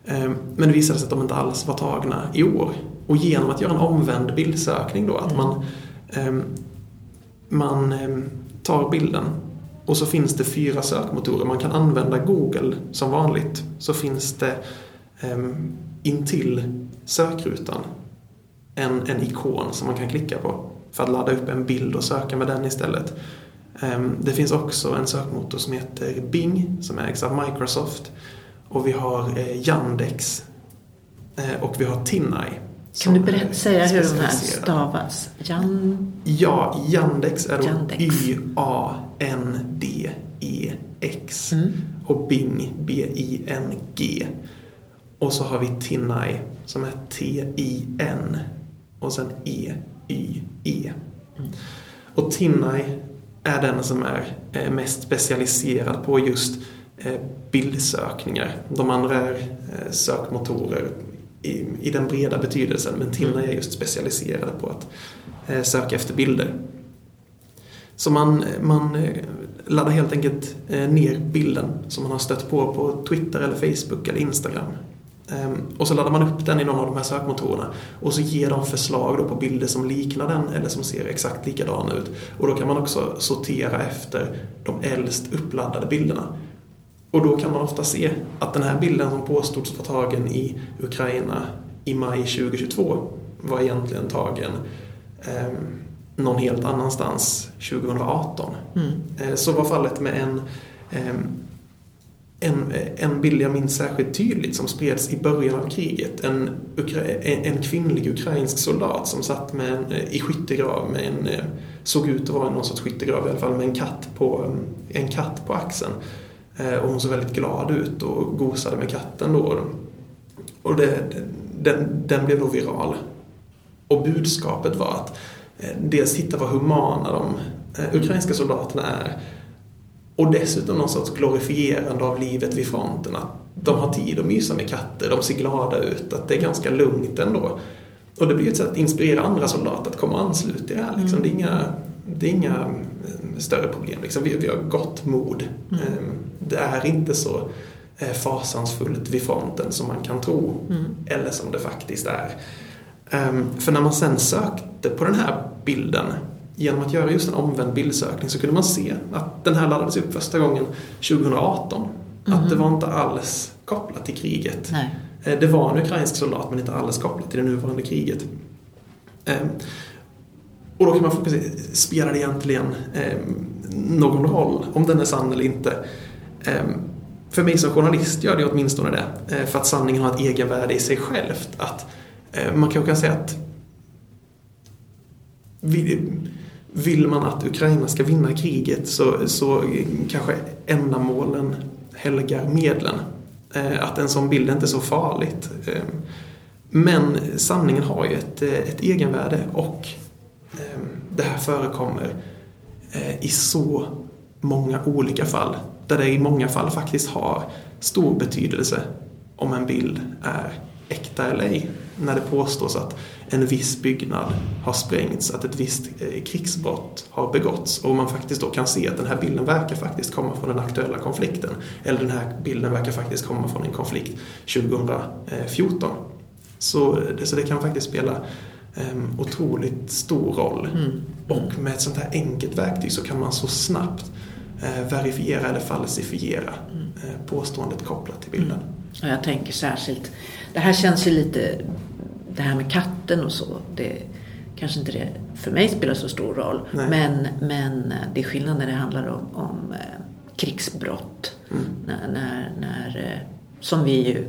Ehm, men det visade sig att de inte alls var tagna i år. Och genom att göra en omvänd bildsökning då, att man, man tar bilden och så finns det fyra sökmotorer. Man kan använda Google som vanligt. Så finns det intill sökrutan en, en ikon som man kan klicka på för att ladda upp en bild och söka med den istället. Um, det finns också en sökmotor som heter Bing som ägs av Microsoft. Och vi har eh, Yandex eh, och vi har Tinai. Kan du berätta, säga hur de här stavas? Jan... Ja, Yandex är då Y-A-N-D-E-X. Mm. Och Bing, B-I-N-G. Och så har vi Tinai som är T-I-N och sen E-Y-E. Mm. Och Tinai är den som är eh, mest specialiserad på just eh, bildsökningar. De andra är eh, sökmotorer i, i den breda betydelsen men Tinai är just specialiserade på att söka efter bilder. Så man, man laddar helt enkelt ner bilden som man har stött på på Twitter eller Facebook eller Instagram och så laddar man upp den i någon av de här sökmotorerna och så ger de förslag då på bilder som liknar den eller som ser exakt likadana ut. Och då kan man också sortera efter de äldst uppladdade bilderna. Och då kan man ofta se att den här bilden som påstods vara tagen i Ukraina i maj 2022 var egentligen tagen eh, någon helt annanstans 2018. Mm. Eh, så var fallet med en eh, en, en bild jag minns särskilt tydligt som spreds i början av kriget. En, en kvinnlig ukrainsk soldat som satt med en, eh, i skyttegrav med en, eh, såg ut att vara någon sorts skyttegrav i alla fall, med en katt på, en katt på axeln. Eh, och hon såg väldigt glad ut och gosade med katten då. Och det, den, den blev då viral. Och budskapet var att dels titta vad humana de ukrainska soldaterna är och dessutom någon sorts glorifierande av livet vid fronten. Att de har tid att mysa med katter, de ser glada ut, att det är ganska lugnt ändå. Och det blir ett sätt att inspirera andra soldater att komma och ansluta till det här. Liksom. Mm. Det, är inga, det är inga eh, större problem. Liksom. Vi, vi har gott mod. Mm. Ehm, det är inte så eh, fasansfullt vid fronten som man kan tro. Mm. Eller som det faktiskt är. Ehm, för när man sen sökte på den här bilden genom att göra just en omvänd bildsökning så kunde man se att den här laddades upp första gången 2018. Mm. Att det var inte alls kopplat till kriget. Nej. Eh, det var en ukrainsk soldat men inte alls kopplat till det nuvarande kriget. Ehm, och då kan man fråga sig, spelar det egentligen ehm, någon roll om den är sann eller inte? Ehm, för mig som journalist gör det åtminstone det. Eh, för att sanningen har ett egenvärde i sig självt. Att eh, man kanske kan säga att vill man att Ukraina ska vinna kriget så, så kanske ändamålen helgar medlen. Eh, att en sån bild är inte är så farligt. Eh, men sanningen har ju ett, eh, ett egenvärde och det här förekommer i så många olika fall. Där det i många fall faktiskt har stor betydelse om en bild är äkta eller ej. När det påstås att en viss byggnad har sprängts, att ett visst eh, krigsbrott har begåtts och man faktiskt då kan se att den här bilden verkar faktiskt komma från den aktuella konflikten. Eller den här bilden verkar faktiskt komma från en konflikt 2014. Så, så det kan faktiskt spela um, otroligt stor roll. Mm. Och med ett sånt här enkelt verktyg så kan man så snabbt uh, verifiera eller falsifiera mm. uh, påståendet kopplat till bilden. Mm. Jag tänker särskilt, det här känns ju lite, det här med katten och så, det kanske inte det för mig spelar så stor roll. Men, men det är skillnad när det handlar om, om eh, krigsbrott. Mm. När, när, när, eh, som vi ju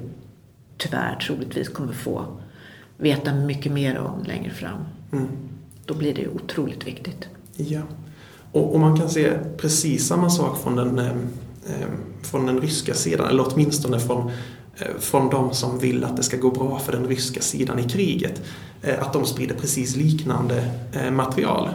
tyvärr troligtvis kommer få veta mycket mer om längre fram. Mm. Då blir det otroligt viktigt. Ja. Och, och, man kan se precis samma sak från den, eh, från den ryska sidan, eller åtminstone från Eh, Eh, från de som vill att det ska gå bra för den ryska sidan i kriget. Eh, att de sprider precis liknande eh, material.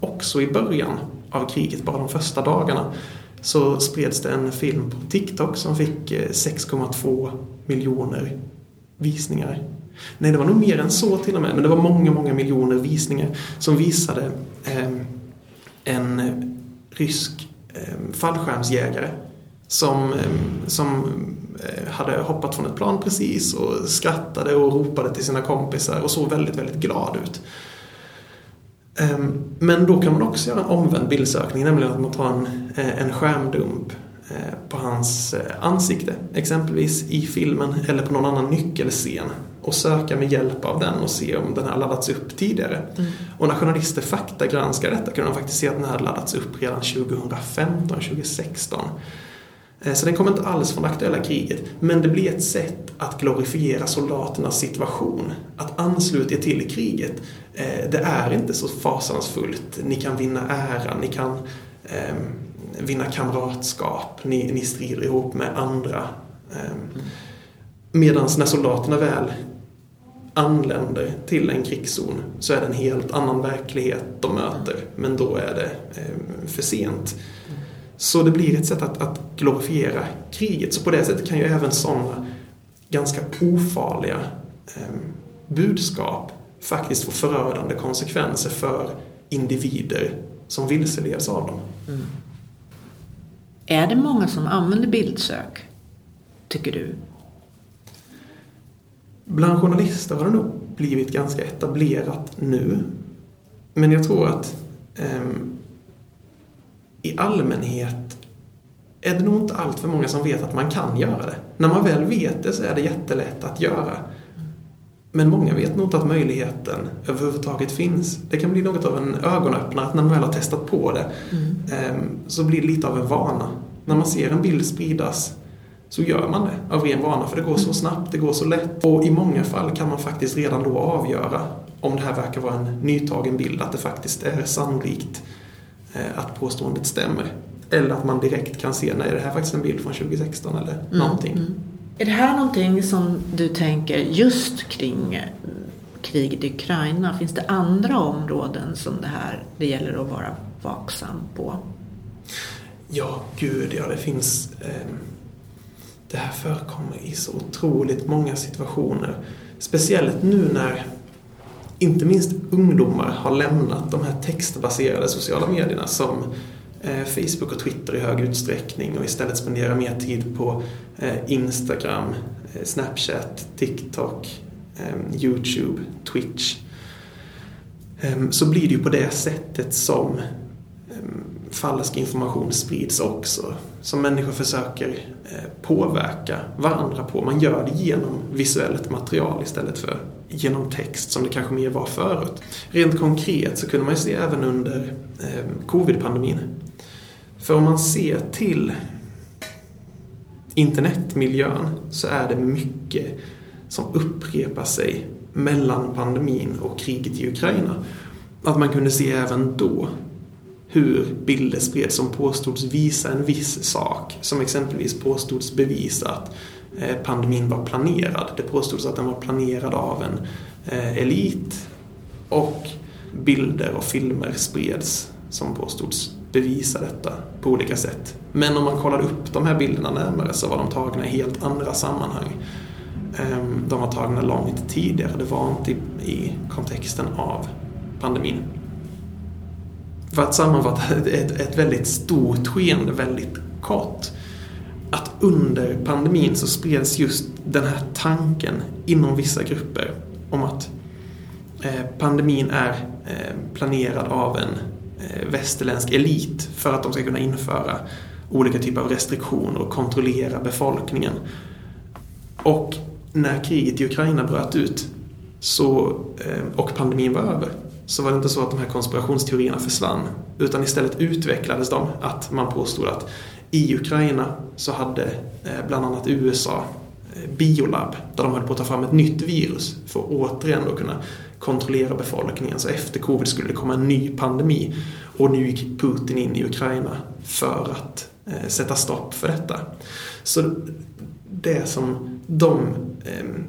Också i början av kriget, bara de första dagarna, så spreds det en film på TikTok som fick 6,2 miljoner visningar. Nej, det var nog mer än så till och med, men det var många, många miljoner visningar som visade en rysk fallskärmsjägare som, som Eh, hade hoppat från ett plan precis och skrattade och ropade till sina kompisar och såg väldigt, väldigt glad ut. Ehm, men då kan man också göra en omvänd bildsökning, nämligen att man tar en, eh, en skärmdump eh, på hans ansikte, exempelvis i filmen eller på någon annan nyckelscen och söka med hjälp av den och se om den har laddats upp tidigare. Mm. Och när journalister faktagranskar detta kunde de faktiskt se att den hade laddats upp redan 2015, 2016. Eh, så den kommer inte alls från det aktuella kriget. Men det blir ett sätt att glorifiera soldaternas situation. Att ansluta er till kriget. Eh, det är inte så fasansfullt. Ni kan vinna ära, ni kan eh, vinna kamratskap, ni, ni strider ihop med andra. Eh, Medan när soldaterna väl anländer till en krigszon så är det en helt annan verklighet de möter. Men då är det eh, för sent. Så det blir ett sätt att, att glorifiera kriget. Så på det sättet kan ju även sådana ganska ofarliga eh, budskap faktiskt få förödande konsekvenser för individer som vilseleds av dem. Mm. Är det många som använder bildsök, tycker du? Bland journalister har det nog blivit ganska etablerat nu. Men jag tror att eh, i allmänhet är det nog inte allt för många som vet att man kan göra det. När man väl vet det så är det jättelätt att göra. Men många vet nog inte att möjligheten överhuvudtaget finns. Det kan bli något av en ögonöppnare att när man väl har testat på det mm. så blir det lite av en vana. När man ser en bild spridas så gör man det av ren vana för det går så snabbt, det går så lätt. Och i många fall kan man faktiskt redan då avgöra om det här verkar vara en nytagen bild, att det faktiskt är sannolikt att påståendet stämmer. Eller att man direkt kan se, nej det här är faktiskt en bild från 2016 eller mm. någonting. Mm. Är det här någonting som du tänker just kring eh, kriget i Ukraina? Finns det andra områden som det här det gäller att vara vaksam på? Ja, gud ja, det finns eh, det här förekommer i så otroligt många situationer. Speciellt nu när inte minst ungdomar har lämnat de här textbaserade sociala medierna som eh, Facebook och Twitter i hög utsträckning och istället spenderar mer tid på eh, Instagram, eh, Snapchat, TikTok, ehm, Youtube, Twitch. Ehm, så blir det ju på det sättet som ehm, falsk information sprids också. Som människor försöker påverka varandra på. Man gör det genom visuellt material istället för genom text som det kanske mer var förut. Rent konkret så kunde man ju se även under eh, covid-pandemin. För om man ser till internetmiljön så är det mycket som upprepar sig mellan pandemin och kriget i Ukraina. Att man kunde se även då hur bilder spreds som påstods visa en viss sak. Som exempelvis påstods bevisa att Eh, pandemin var planerad. Det påstods att den var planerad av en eh, elit och bilder och filmer spreds som påstods bevisa detta på olika sätt. Men om man kollade upp de här bilderna närmare så var de tagna i helt andra sammanhang. Ehm, de var tagna långt tidigare, det var inte i kontexten av pandemin för att sammanfatta ett, ett väldigt stort skeende väldigt kort. Att under pandemin så spreds just den här tanken inom vissa grupper om att eh, pandemin är eh, planerad av en eh, västerländsk elit för att de ska kunna införa olika typer av restriktioner och kontrollera befolkningen. Och när kriget i Ukraina bröt ut så, och pandemin var över så var det inte så att de här konspirationsteorierna försvann. Utan istället utvecklades de. Att man påstod att i Ukraina så hade eh, bland annat USA eh, biolab där de höll på att ta fram ett nytt virus för att återigen då kunna kontrollera befolkningen. Så efter covid skulle det komma en ny pandemi. Och nu gick Putin in i Ukraina för att eh, sätta stopp för detta. Så det som de ehm,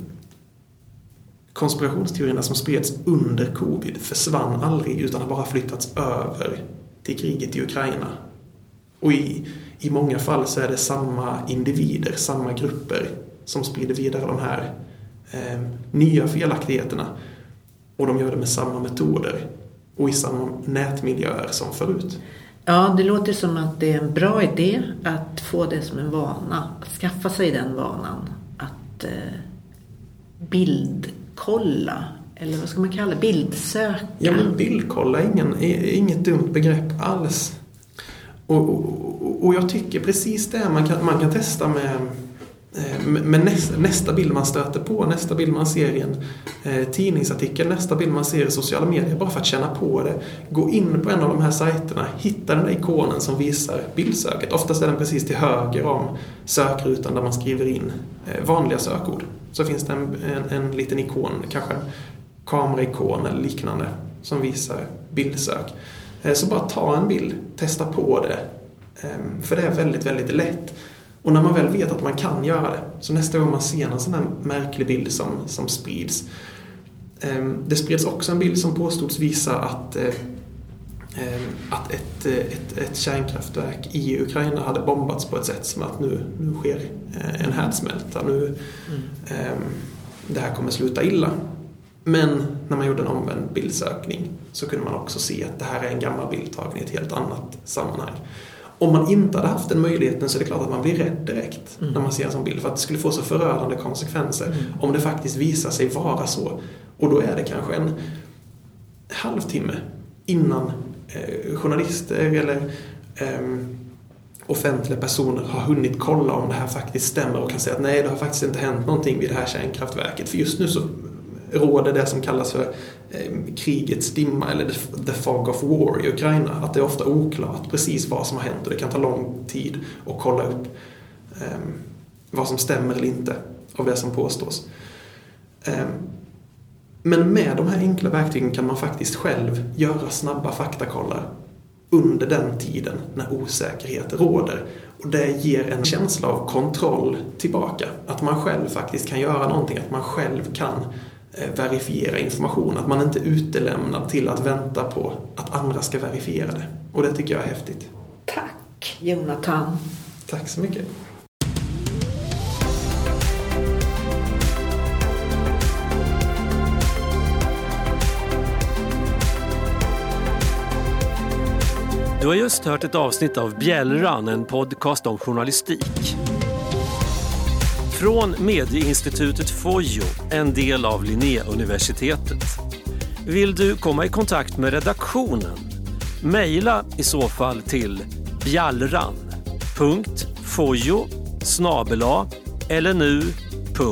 konspirationsteorierna som spreds under covid försvann aldrig utan har bara flyttats över till kriget i Ukraina. Och i, i många fall så är det samma individer, samma grupper som sprider vidare de här eh, nya felaktigheterna. Och de gör det med samma metoder och i samma nätmiljöer som förut. Ja, det låter som att det är en bra idé att få det som en vana, att skaffa sig den vanan. Att eh, bild kolla eller vad ska man kalla det? Bildsöka? Ja, men bildkolla är, ingen, är inget dumt begrepp alls. Och, och, och jag tycker precis det, man kan, man kan testa med, eh, med nästa, nästa bild man stöter på, nästa bild man ser i en eh, tidningsartikel, nästa bild man ser i sociala medier, bara för att känna på det. Gå in på en av de här sajterna, hitta den där ikonen som visar bildsöket. Oftast är den precis till höger om sökrutan där man skriver in eh, vanliga sökord så finns det en, en, en liten ikon, kanske en kameraikon eller liknande, som visar bildsök. Eh, så bara ta en bild, testa på det. Ehm, för det är väldigt, väldigt lätt. Och när man väl vet att man kan göra det, så nästa gång man ser en sån här märklig bild som, som sprids. Ehm, det spreds också en bild som påstods visa att eh, ehm, att ett, ett, ett kärnkraftverk i Ukraina hade bombats på ett sätt som att nu, nu sker eh, en härdsmälta. Nu, mm. eh, det här kommer sluta illa. Men när man gjorde en omvänd bildsökning så kunde man också se att det här är en gammal bild tagen i ett helt annat sammanhang. Om man inte hade haft den möjligheten så är det klart att man blir rädd direkt Mm. när man ser en sån bild. För att det skulle få så förödande konsekvenser Mm. om det faktiskt visar sig vara så. Och då är det kanske en halvtimme innan eh, journalister eller ehm, offentliga personer har hunnit kolla om det här faktiskt stämmer och kan säga att nej, det har faktiskt inte hänt någonting vid det här kärnkraftverket. För just nu så råder det som kallas för eh, krigets dimma eller the, fog of war i Ukraina. Att det är ofta oklart precis vad som har hänt och det kan ta lång tid att kolla upp ehm, vad som stämmer eller inte av det som påstås. Ehm, men med de här enkla verktygen kan man faktiskt själv göra snabba faktakollar under den tiden när osäkerhet råder. Och det ger en känsla av kontroll tillbaka. Att man själv faktiskt kan göra någonting, att man själv kan verifiera information. Att man inte är utelämnad till att vänta på att andra ska verifiera det. Och det tycker jag är häftigt. Tack Jonathan. Tack så mycket. Du har just hört ett avsnitt av Bjällran, en podcast om journalistik. Från Medieinstitutet Fojo, en del av Linnéuniversitetet. Vill du komma i kontakt med redaktionen? Mejla i så fall till bjallran.fojo snabel-a lnu.se